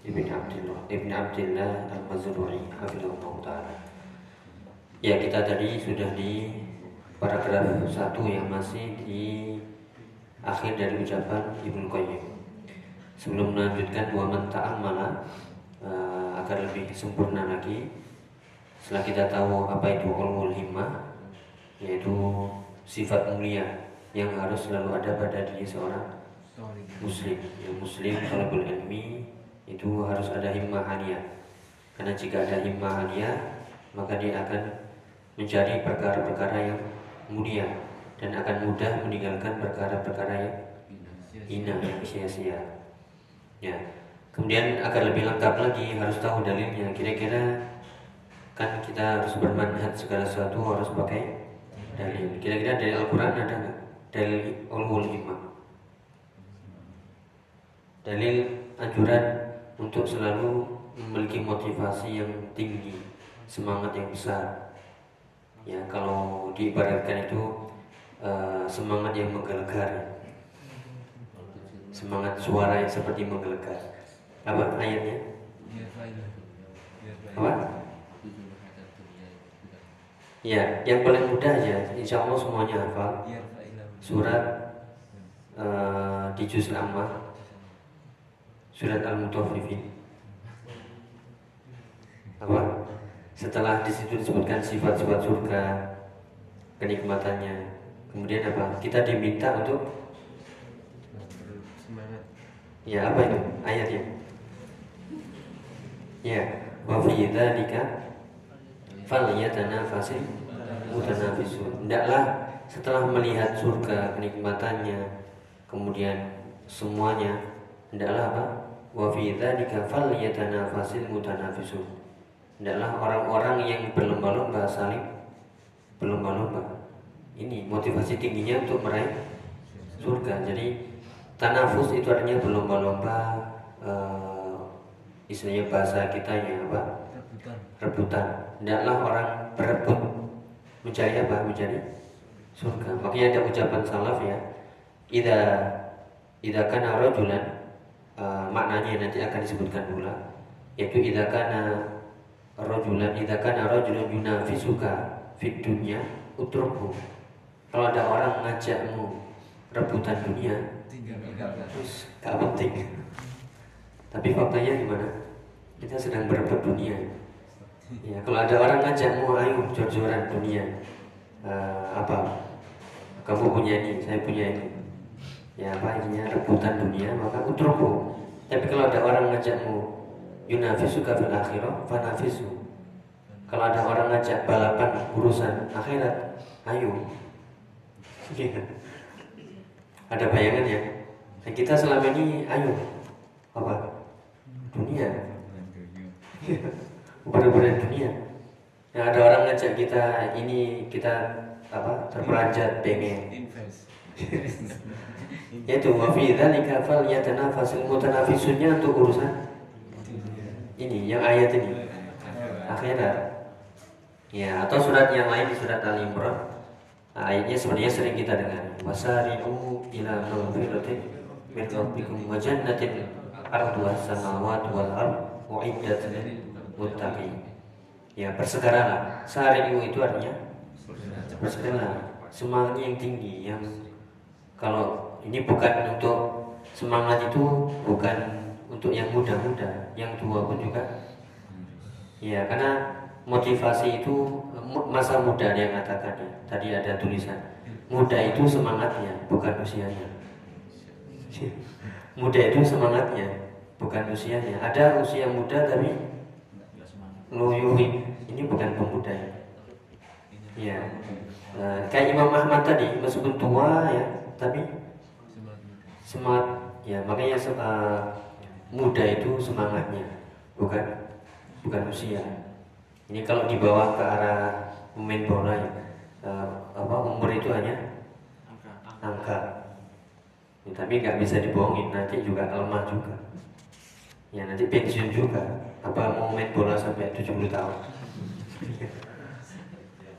Ibn Abdullah Ibn Abdullah Al-Mazrui Hafizullah Ta'ala. Ya kita tadi sudah di paragraf satu yang masih di akhir dari ucapan Ibnu Qayyim. Sebelum melanjutkan dua menta'am malah uh, agar lebih sempurna lagi setelah kita tahu apa itu ulul himmah yaitu sifat mulia yang harus selalu ada pada diri seorang muslim. Yang muslim kalau ilmi itu harus ada himmah aliyah. Karena jika ada himmah aliyah, maka dia akan mencari perkara-perkara yang mulia dan akan mudah meninggalkan perkara-perkara yang hina yang sia-sia. Ya. Kemudian agar lebih lengkap lagi harus tahu dalilnya. Kira-kira kan kita harus bermanhat segala sesuatu harus pakai dalil. Kira-kira dari Al-Quran ada nggak? Dalil ulul himmah. Dalil anjuran untuk selalu memiliki motivasi yang tinggi, semangat yang besar. Ya, kalau diibaratkan itu uh, semangat yang menggelegar. Semangat suara yang seperti menggelegar. Apa ayatnya? Apa? Ya, yang paling mudah aja, insya Allah semuanya hafal. Surat uh, di juz amma surat Al-Mutaffifin. Apa? Setelah di situ disebutkan sifat-sifat surga, kenikmatannya. Kemudian apa? Kita diminta untuk Ya, apa itu ayatnya? Ya, wa fi dzalika falyatanafasil mutanafisun. Hendaklah setelah melihat surga kenikmatannya, kemudian semuanya, hendaklah apa? wa fi dzalika falyatanafasil mutanafisun. Adalah orang-orang yang berlomba-lomba saling berlomba-lomba. Ini motivasi tingginya untuk meraih surga. Jadi tanafus itu artinya berlomba-lomba uh, istilahnya bahasa kita ya apa? Rebutan. Tidaklah orang berebut mencari apa? Mencari surga. Makanya ada ucapan salaf ya ida ida kana rajulan uh, maknanya nanti akan disebutkan pula yaitu idza kana rajulan idza kana rajulun yunafisuka fid dunya utruku kalau ada orang ngajakmu rebutan dunia terus gak penting. Tapi faktanya gimana? Kita sedang berebut dunia. Ya kalau ada orang ngajakmu ayo jor-joran dunia. Uh, apa? Kamu punya ini saya punya ini. Ya apa intinya? Rebutan dunia maka utroku tapi kalau ada orang ngajakmu yunafisu fil akhirah fanafisu. Kalau ada orang ngajak balapan urusan akhirat ayo. Iya. ada bayangan ya? Dan kita selama ini ayo. Apa? Dunia. Benar-benar dunia. Yang ada orang ngajak kita ini kita apa terperanjat pengen yaitu wa fi dzalika falyatanafasul mutanafisunnya untuk urusan ini yang ayat ini. Akhirat ya atau surat yang lain di surat Al Imran nah, ayatnya sebenarnya sering kita dengar. Wasari'u ila maghfiratin min rabbikum wa jannatin arduha samawati wal ard uiddat lil muttaqin. Ya bersegeralah sari'u itu artinya bersegeralah semangatnya yang tinggi yang kalau ini bukan untuk semangat itu bukan untuk yang muda-muda, yang tua pun juga. Ya, karena motivasi itu masa muda yang katakan ya. Tadi ada tulisan. Muda itu semangatnya, bukan usianya. muda itu semangatnya, bukan usianya. Ada usia muda tapi ngeluyuhi. Ini bukan pemuda ya. Ya. Nah, kayak Imam Ahmad tadi, meskipun tua ya, tapi semangat ya makanya uh, muda itu semangatnya bukan bukan usia Ini kalau di bawah ke arah pemain bola ya, uh, apa umur itu hanya angka. angka. Ya, tapi nggak bisa dibohongin nanti juga lemah juga. Ya nanti pensiun juga. Apa mau main bola sampai 70 tahun?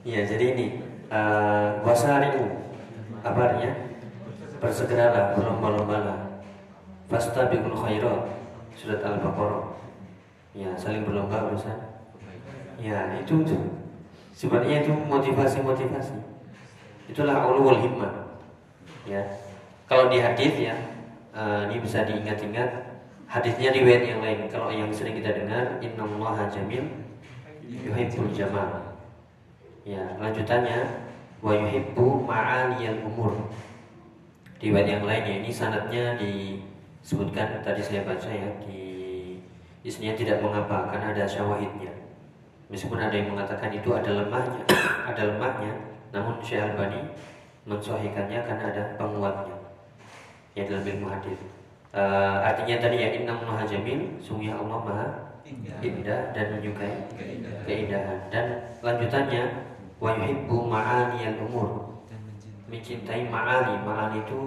Iya jadi ini uh, wasari'u apa artinya? Bersegeralah, berlomba-lombalah. Fastabiqul khairat. Surat Al-Baqarah. Ya, saling berlomba urusan. Ya, itu sebenarnya itu motivasi-motivasi. Itulah ulul himmah. Ya. Kalau di hadis ya, uh, ini bisa diingat-ingat hadisnya riwayat yang lain. Kalau yang sering kita dengar, innallaha jamil yuhibbul jamal. Ya, lanjutannya wa yuhibbu ma'aliyal umur. Riwayat yang lainnya ini sanatnya disebutkan tadi saya baca ya di isinya tidak mengapa karena ada syawahidnya. Meskipun ada yang mengatakan itu ada lemahnya, ada lemahnya, namun Syekh Albani mensohikannya karena ada penguatnya. Ya dalam ilmu hadis. Uh, artinya tadi ya inna maha jamil, sungguh Allah maha indah dan menyukai keindahan. Dan lanjutannya wa yuhibbu ma'ali umur mencintai ma'ali ma'ali itu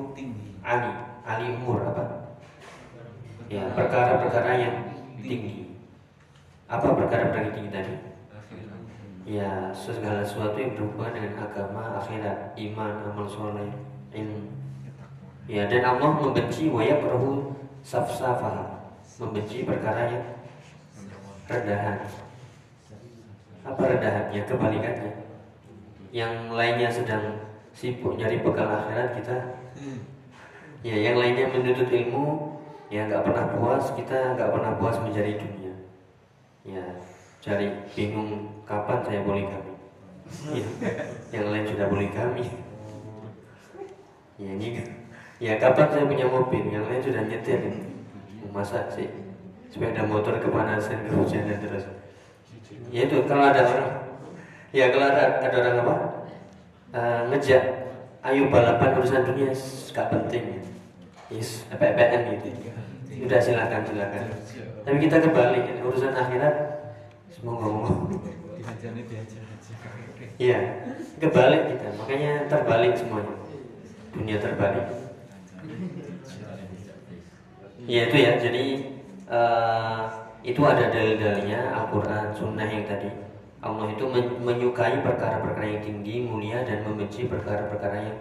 ali. Ali umur apa? Ya perkara-perkara yang tinggi. Apa perkara-perkara tinggi tadi? Ya segala sesuatu yang berhubungan dengan agama akhirat iman amal soleh ilmu. Ya dan Allah membenci waya perahu safsafah membenci perkara yang rendahan. Apa rendahannya? Kebalikannya. Yang lainnya sedang sibuk nyari bekal akhirat kita. Hmm. ya yang lainnya menuntut ilmu ya nggak pernah puas kita nggak pernah puas mencari dunia. Ya cari bingung kapan saya boleh kami. Ya, yang lain sudah boleh kami. Ya ini ya kapan saya punya mobil? Yang lain sudah nyetir. Masa sih? Sepeda motor kepanasan kehujanan terus. Ya itu kalau ada orang ya kalau ada, ada orang apa uh, ngejak ayo balapan urusan dunia gak penting. Yes PPN gitu. Udah silakan silakan. Tapi kita kebalik urusan akhirat semua ngomong Iya, kebalik kita, makanya terbalik semuanya. Dunia terbalik. Ya itu ya, jadi uh, itu ada dalil-dalilnya Al-Quran, Sunnah yang tadi Allah itu menyukai perkara-perkara yang tinggi, mulia dan membenci perkara-perkara yang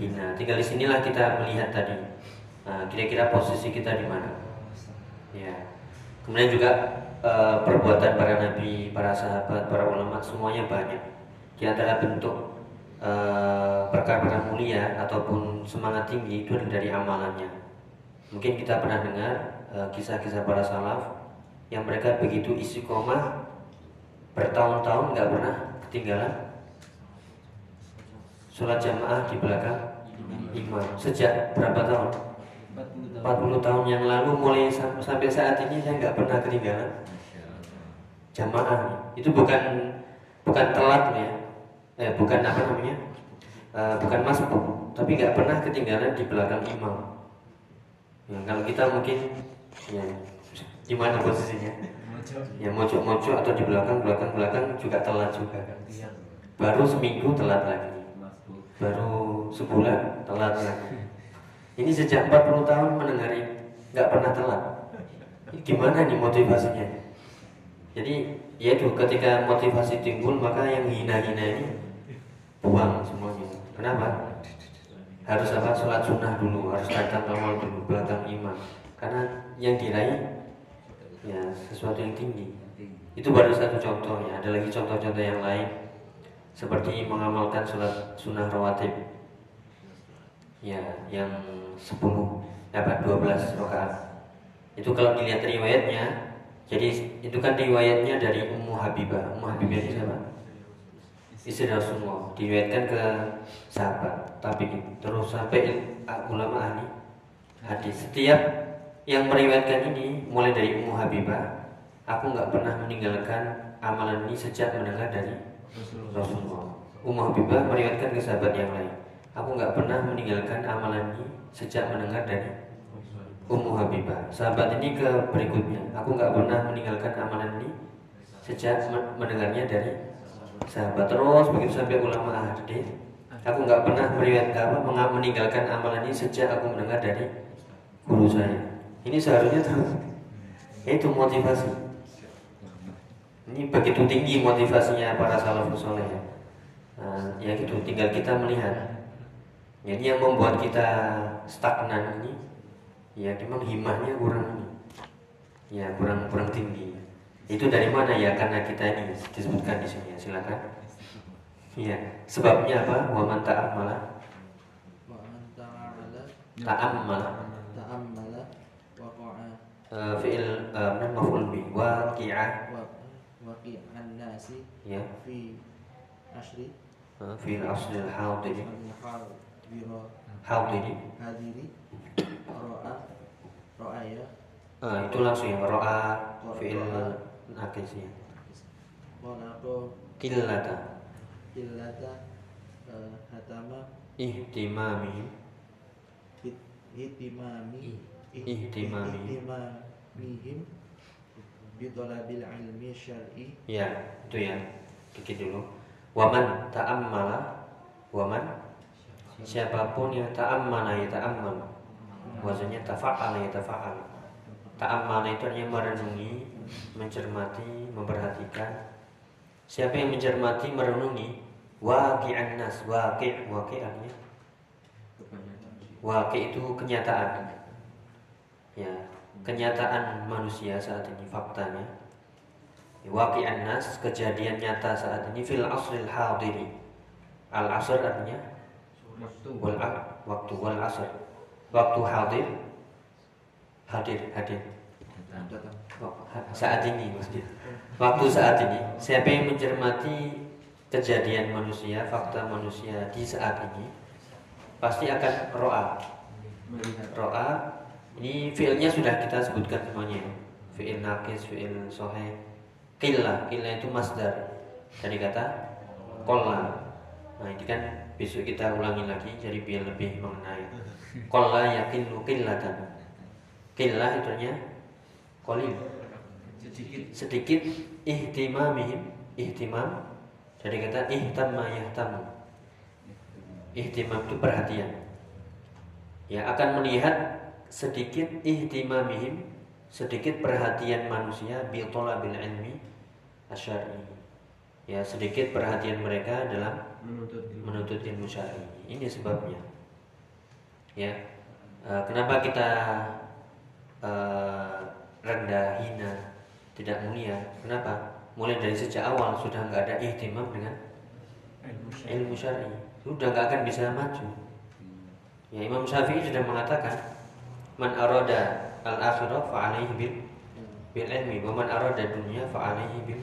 hina. Tinggal di sinilah kita melihat tadi nah, kira-kira posisi kita di mana. Ya. Kemudian juga uh, perbuatan para nabi, para sahabat, para ulama semuanya banyak. Di antara bentuk uh, perkara-perkara mulia ataupun semangat tinggi itu dari amalannya. Mungkin kita pernah dengar uh, kisah-kisah para salaf yang mereka begitu istiqomah bertahun-tahun nggak pernah ketinggalan. Sholat jamaah di belakang imam. Sejak berapa tahun? 40 tahun yang lalu mulai sampai saat ini saya nggak pernah ketinggalan. Jamaah. Itu bukan bukan telat ya. Eh, bukan apa namanya? Uh, bukan masuk tapi nggak pernah ketinggalan di belakang imam. Ya, kalau kita mungkin ya gimana posisinya ya mojok-mojok atau di belakang-belakang-belakang juga telat juga. Kan baru seminggu telat lagi. Baru sebulan telat lagi. Ini sejak 40 tahun mendengar nggak pernah telat. Gimana nih motivasinya? Jadi ya itu ketika motivasi timbul maka yang hina-hina ini buang semuanya. Kenapa? Harus apa? Sholat sunnah dulu harus datang awal dulu belakang iman karena yang diraih ya sesuatu yang tinggi. Itu baru satu contoh ya. Ada lagi contoh-contoh yang lain. Seperti mengamalkan sholat sunnah rawatib. Ya yang 10 apa 12 rakaat. Itu kalau dilihat riwayatnya jadi itu kan riwayatnya dari Ummu Habibah. Ummu Habibah itu siapa? Istri Rasulullah. Diriwayatkan ke sahabat tapi terus sampai ulama ahli hadis. Setiap yang meriwayatkan ini mulai dari Ummu Habibah aku nggak pernah meninggalkan amalan ini sejak mendengar dari Rasulullah. Ummu Habibah meriwayatkan ke sahabat yang lain. Aku nggak pernah meninggalkan amalan ini sejak mendengar dari Ummu Habibah. Sahabat ini ke berikutnya. Aku nggak pernah meninggalkan amalan ini sejak mendengarnya dari sahabat. Terus begitu sampai ulama hadis aku nggak pernah meriwayat apa meninggalkan amalan ini sejak aku mendengar dari guru saya ini seharusnya terus itu motivasi. Ini begitu tinggi motivasinya para salafus soleh ya. Nah, ya gitu. Tinggal kita melihat. Jadi yang membuat kita stagnan ini ya memang himahnya kurang ini. Ya kurang kurang tinggi. Itu dari mana ya? Karena kita ini disebutkan di sini ya. Silakan. Ya sebabnya apa? Wa man ta'ammala ta'ammala ta'ammala waqa'a uh, fi'il uh, maf'ul bi. Waqi'ah wa waqi'an nasi. Ya. Fi asri. Fi'il asli al-hadir hadir hadiri. Ro'a ro'aya uh, itu langsung ya. Ro'a fi'il nakis ya. Qillata. Illata eh, hatama. Ihtimami. Hitimami Ihtimami. ihtimamihim bitolabil ilmi syar'i. Ya itu ya. Dikit dulu. Waman ta'ammala. Waman? Siapa pun yang ta'ammala ya ta'ammal. Wazannya tafa'ala ya tafa'al. Ta'ammala itu artinya merenungi mencermati memperhatikan. Siapa yang mencermati merenungi? Waqi'an nas waqi' waqi' artinya? Waqi' itu kenyataan ya kenyataan manusia saat ini faktanya. Waqi'an nas kejadian nyata saat ini fil asril hadiri. Al asr artinya wal a- waktu wal asr. Waktu hadir hadir hadir. Saat ini maksudnya. Waktu saat ini. Siapa yang mencermati kejadian manusia fakta manusia di saat ini pasti akan ro'a. Ro'a ini fiilnya sudah kita sebutkan semuanya fiil nakis fiil sohe killa killa itu masdar. Dari kata kolla nah ini kan besok kita ulangi lagi jadi biar lebih mengenai. Kolla yakin killatan killa itu artinya kolil sedikit. Sedikit ihtimamihim ihtimam. Dari kata ihtamma yahtamu. Ihtimam itu perhatian. Ya akan melihat sedikit ihtimamihim sedikit perhatian manusia bi bil ilmi asyari. Ya sedikit perhatian mereka dalam menuntut ilmu. menuntut ilmu syar'i. Ini sebabnya. Ya. Eh, kenapa kita eh, rendah hina tidak mulia? Kenapa? Mulai dari sejak awal sudah nggak ada ihtimam dengan ilmu syar'i. sudah nggak akan bisa maju. Ya Imam Syafi'i sudah mengatakan man arada al akhirah fa alaihi bil bil ilmi. Wa man arada dunya fa alaihi bil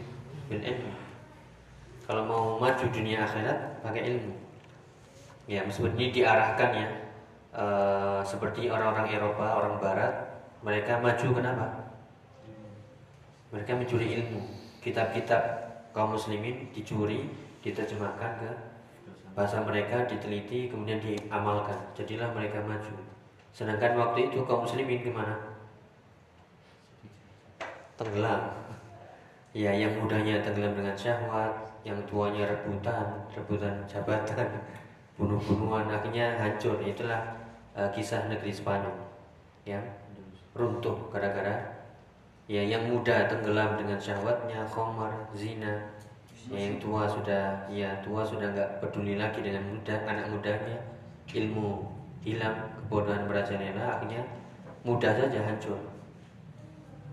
bil ilmi. Kalau mau maju dunia akhirat pakai ilmu. Ya meskipun diarahkan ya. Eh, seperti orang-orang Eropa orang Barat mereka maju kenapa? Mereka mencuri ilmu. Kitab-kitab kaum muslimin dicuri diterjemahkan ke bahasa mereka diteliti kemudian diamalkan. Jadilah mereka maju sedangkan waktu itu kaum muslimin gimana? Tenggelam. Ya yang mudanya tenggelam dengan syahwat yang tuanya rebutan rebutan jabatan bunuh-bunuhan akhirnya hancur. Itulah eh, kisah negeri Spanyol. Yang runtuh gara-gara ya yang muda tenggelam dengan syahwatnya khamar zina. Ya, yang tua sudah ya tua sudah nggak peduli lagi dengan muda anak mudanya. Ilmu hilang kebodohan merajalela akhirnya mudah saja hancur.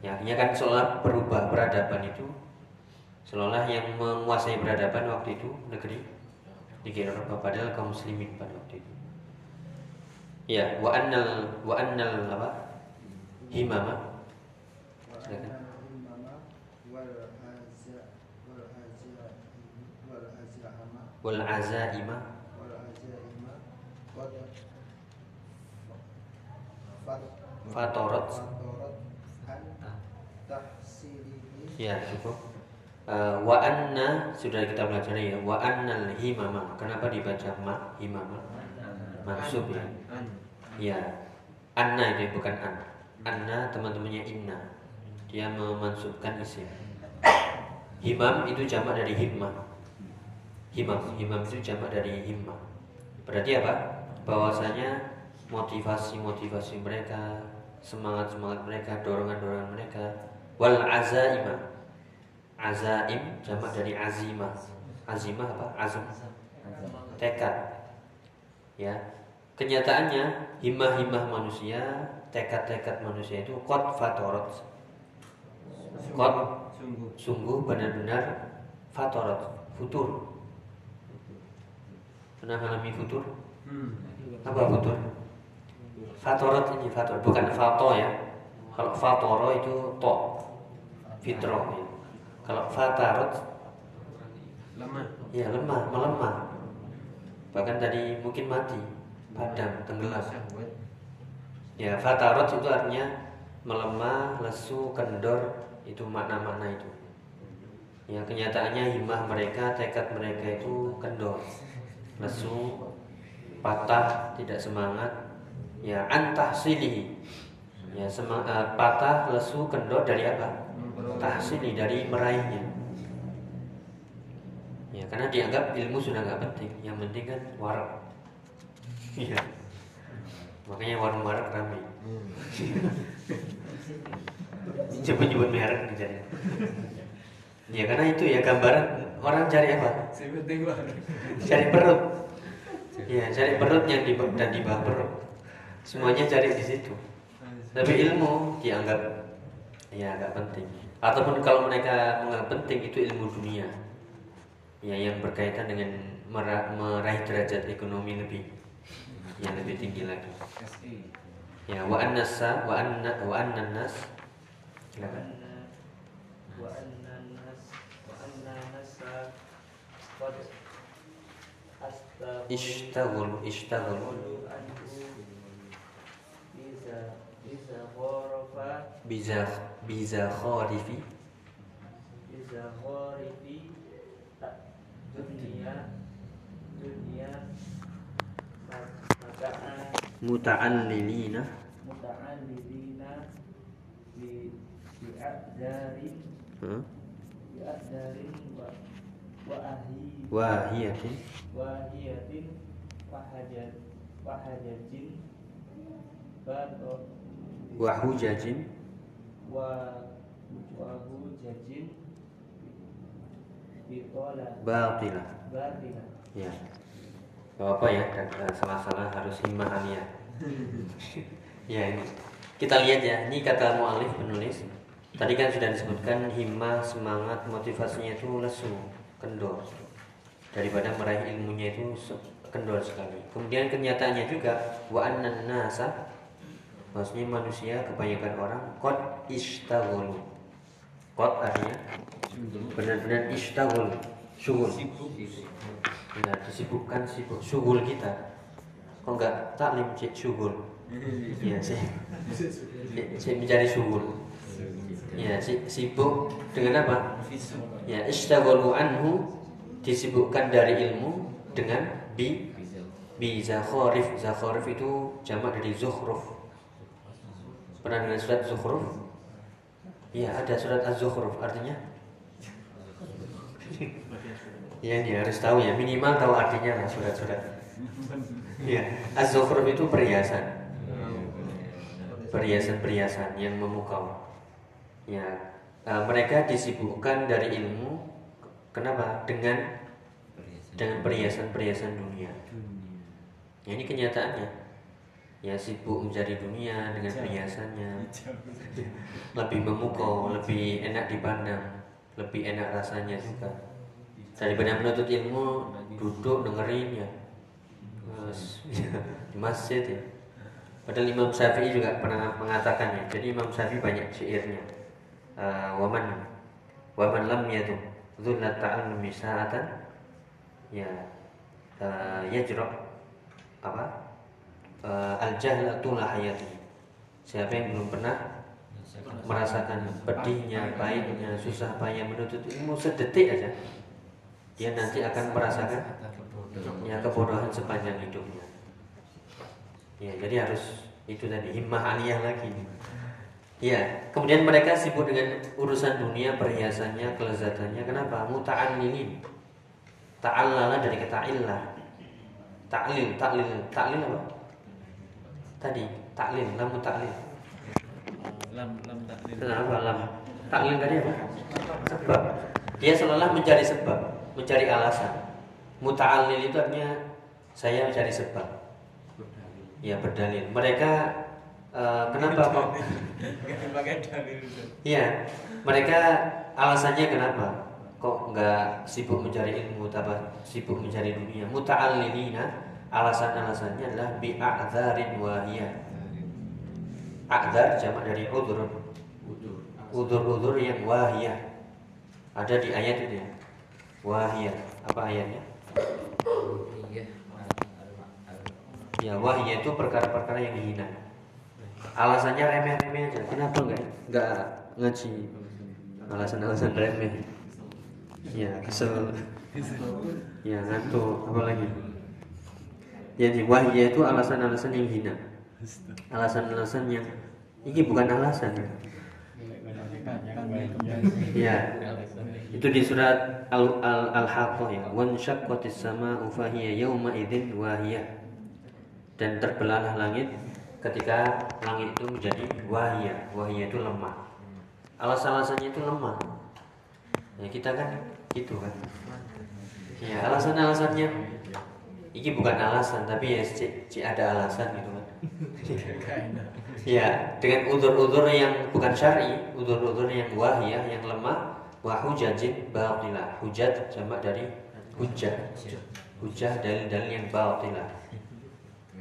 Ya akhirnya kan seolah berubah peradaban itu seolah yang menguasai peradaban waktu itu negeri negeri Eropa padahal kaum muslimin pada waktu itu. Ya wa annal wa annal apa? Himama. Silakan. Wal azaima fatorat ya cukup. Eh, wa anna sudah kita pelajari ya wa annal himama. Kenapa dibaca ma himama? Maksud ya. Ya anna itu bukan an. Anna teman-temannya inna. Dia memansubkan isim. Himam itu jamak dari himmah himam himam itu jamak dari himmah berarti apa? Bahwasanya motivasi-motivasi mereka semangat-semangat mereka dorongan-dorongan mereka. Wal azaimah azaim jamak dari azimah azimah apa? Azam. Tekad. Ya. Kenyataannya himmah-himmah manusia tekad-tekad manusia itu kot fatorot. Kot Sungguh. sungguh benar-benar fatorot. Futur. Pernah mengalami futur? Hmm. apa futur fatorot ini fator bukan fato ya. Kalau fatoro itu to fitro ya. kalau fatarot Lemah. ya lemah melemah. Bahkan tadi mungkin mati padam tenggelam. Ya fatarot itu artinya melemah lesu kendor itu makna-makna itu. Ya kenyataannya himmah mereka tekad mereka itu kendor lesu patah tidak semangat ya antah silihi ya sema- eh, patah lesu kendor dari apa? Tahsili dari meraihnya. Ya karena dianggap ilmu sudah nggak penting. Yang penting kan warak iya. Makanya warung-warung ramai nyebut-nyebut merek dicari ya karena itu ya gambaran orang cari apa? Cari perut. Ya cari perut yang di dan di bawah perut semuanya cari di situ. Tapi ilmu dianggap ya agak penting. Ataupun kalau mereka menganggap penting itu ilmu dunia. Ya yang berkaitan dengan meraih derajat ekonomi lebih yang lebih tinggi lagi. Ya wa annasa wa anna wa annan nas. Wa an nas wa annan nas biza biza kharifi biza khorifi dunia dunia Muta'an lilina muta'allilina bi bi'adzari hmm? bi'adzari wa wahi wahiyatin. Wahiyatin wahajat wahajatin bato wa hujajin wa hujajin batila. Batila. Ya. Gak apa ya salah-salah harus himahan ya ya ini. Kita lihat ya ini kata mualif penulis. Tadi kan sudah disebutkan hima semangat motivasinya itu lesu kendor. Daripada meraih ilmunya itu kendor sekali. Kemudian kenyataannya juga wa annan nasa maksudnya manusia kebanyakan orang qad ishtaghalu qad artinya? Benar-benar ishtaghalu syughul ya disibukkan sibuk. Syughul kita. Kok enggak taklim cek syughul ya sih saya mencari syughul ya si- sibuk dengan apa? Ya ishtaghalu anhu disibukkan dari ilmu dengan bi bi zakharif zakharif itu jamak dari zukhruf pernah dengar surat zukhruf ya ada surat az-zukhruf artinya? Ya dia harus tahu ya minimal tahu artinya lah surat-surat. Ya az-zukhruf itu perhiasan. Perhiasan-perhiasan yang memukau. Ya eh, mereka disibukkan dari ilmu kenapa? Dengan dengan perhiasan-perhiasan dunia. Ya, ini kenyataannya ya sibuk mencari dunia dengan perhiasannya. Lebih memukau lebih enak dipandang lebih enak rasanya juga. Daripada menuntut ilmu duduk dengerin ya. Di masjid ya. Padahal Imam Syafi'i juga pernah mengatakan ya. Jadi Imam Syafi'i banyak syairnya. Eh, waman waman lam yadu dhullat ta'allumi sa'atan ya uh, yajra apa uh, al jahlatul hayati siapa yang belum pernah merasakan pedihnya, pahitnya, susah payah menuntut ilmu sedetik aja dia nanti akan merasakan ya kebodohan sepanjang hidupnya ya jadi harus itu tadi himmah aliyah lagi Ya, kemudian mereka sibuk dengan urusan dunia, perhiasannya, kelezatannya. Kenapa? Muta'allilin. Ta'allala dari kata illah. Ta'lil, ta'lil, ta'lil apa? Tadi, ta'lil, lamu ta'lil. lam lam taklil Kenapa lam? Ta'lil tadi apa? Sebab. Dia seolah mencari sebab, mencari alasan. Muta'allil itu artinya saya mencari sebab. Ya berdalil. Mereka eh, kenapa kok? Iya, mereka alasannya kenapa? Kok nggak sibuk mencari ilmu, tapi sibuk mencari dunia? Muta'allilina, alasan-alasannya adalah bi'a'dharin wahiyah. A'dhar jamak dari udur. udur Udur-udur yang wahiyah. Ada di ayat itu ya. Wahiyah. Apa ayatnya? Ya, wahiyah itu perkara-perkara yang hina. Alasannya remeh-remeh aja. Kenapa nggak nggak ngaji? Alasan-alasan remeh. Ya, kesel. Ya, ngantuk. Apa lagi? Jadi wahiyah itu alasan-alasan yang hina. Alasan-alasan yang ini bukan alasan. Ya. Itu di surat Al Al Al Haqqah ya. Wan syaqqatis sama'u fahiya idzin wahiyah. Dan terbelahlah langit ketika langit itu menjadi wahiyah. Wahiyah itu lemah. Alasan-alasannya itu lemah. Ya kita kan gitu kan. Ya alasan-alasannya ini bukan alasan tapi ya cik, cik ada alasan gitu kan. Ya, dengan udur-udur yang bukan syar'i, udur-udur yang wahiyah, yang lemah, wa hujajin batilah. Hujat jamak dari hujah. Hujah dalil-dalil yang batilah.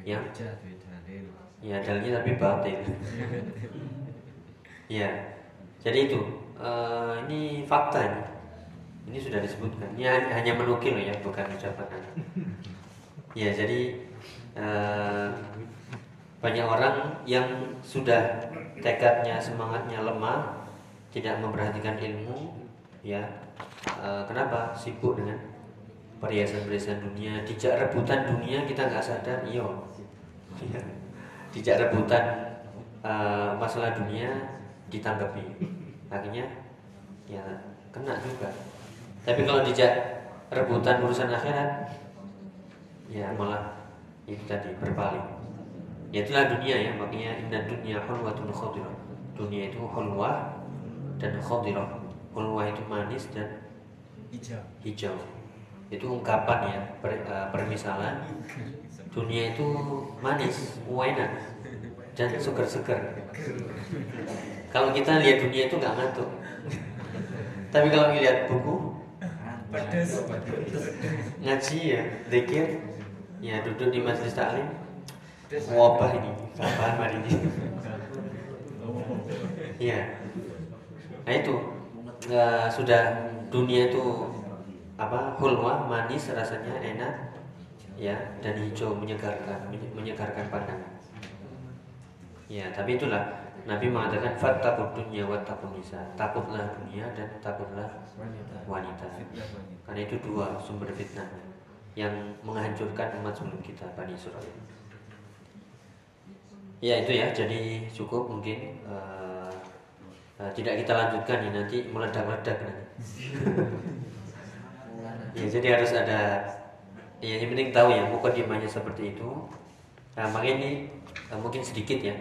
Yang ya dalilnya tapi batil. ya. Jadi itu eh, ini fakta ini. Ini sudah disebutkan. Ini hanya- hanya menukil ya, bukan ucapan. Ya, jadi eh, banyak orang yang sudah tekadnya semangatnya lemah tidak memperhatikan ilmu ya Eh, kenapa? Sibuk dengan perhiasan-perhiasan dunia. Dijak rebutan dunia kita nggak sadar iyo Ya. dijak rebutan eh, masalah dunia ditanggapi. Akhirnya ya kena juga. Tapi kalau dijak rebutan urusan akhirat ya malah itu tadi berpaling ya itulah dunia ya makanya inna dunia hulwatun khadirah. Dunia itu hulwah dan khadirah. Hulwah itu manis dan Hijau. hijau. Itu ungkapan ya per- eh, permisalan. Dunia itu manis enak dan seger-seger. Kalau kita lihat dunia itu nggak ngantuk. Tapi kalau lihat buku Pedes. ngaji ya zikir ya duduk di majelis taklim. Wabah ini kapan hari ini. Ya nah itu eh, sudah dunia itu apa hulwa manis rasanya enak ya dan hijau menyegarkan menye- menyegarkan pandangan. Ya tapi itulah Nabi mengatakan fattaqud dunya wattaqun nisa. Takutlah dunia dan takutlah wanita. Karena itu dua sumber fitnah yang menghancurkan umat sebelum kita Bani Israel. Ya itu ya, jadi cukup mungkin eh, eh, tidak kita lanjutkan ya nanti meledak-ledak nanti. ya jadi harus ada ya yang penting tahu ya mukadimahnya seperti itu. Nah, makanya ini eh, mungkin sedikit ya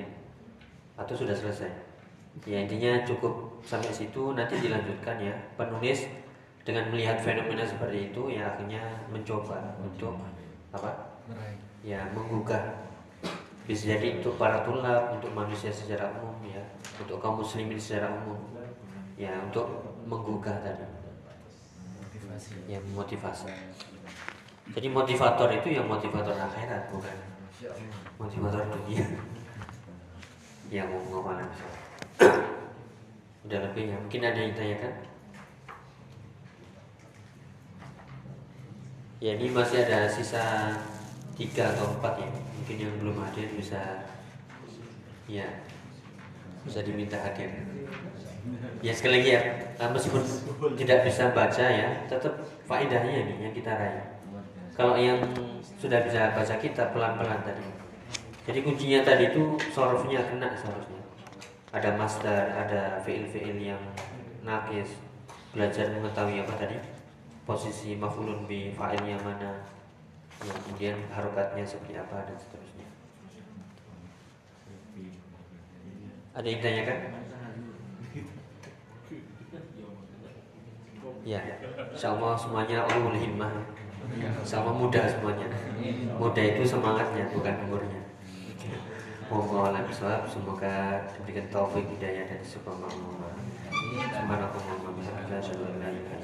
atau sudah selesai. Ya intinya cukup sampai situ nanti dilanjutkan ya penulis dengan melihat fenomena seperti itu ya akhirnya mencoba untuk apa? Ya menggugah. Bisa jadi untuk para tulab untuk manusia secara umum ya. Untuk kaum muslimin secara umum. Ya untuk menggugah tadi. Ya motivasi jadi motivator itu yang motivator akhirat bukan? Motivator dunia. Ya mau ngomong apa? Udah lebih ya. Mungkin ada yang tanyakan Ya ini masih ada sisa tiga atau empat ya mungkin yang belum hadir bisa ya bisa diminta hadir. Ya sekali lagi ya meskipun tidak bisa baca ya tetap faedahnya ini yang kita raih. Kalau yang sudah bisa baca kitab pelan-pelan tadi. Jadi kuncinya tadi itu sorofnya kena seharusnya. ada masdar, ada fiil-fiil yang nakis, belajar mengetahui apa tadi posisi mafulun bi fa'ilnya mana, yang kemudian harokatnya seperti apa dan seterusnya. Ada yang tanyakan? Ya, insya Allah semuanya ulul himmah. Allah mudah semuanya. Mudah itu semangatnya, bukan umurnya. Mohon semoga diberikan taufik hidayah dan istiqomah. Subhanakallahumma wa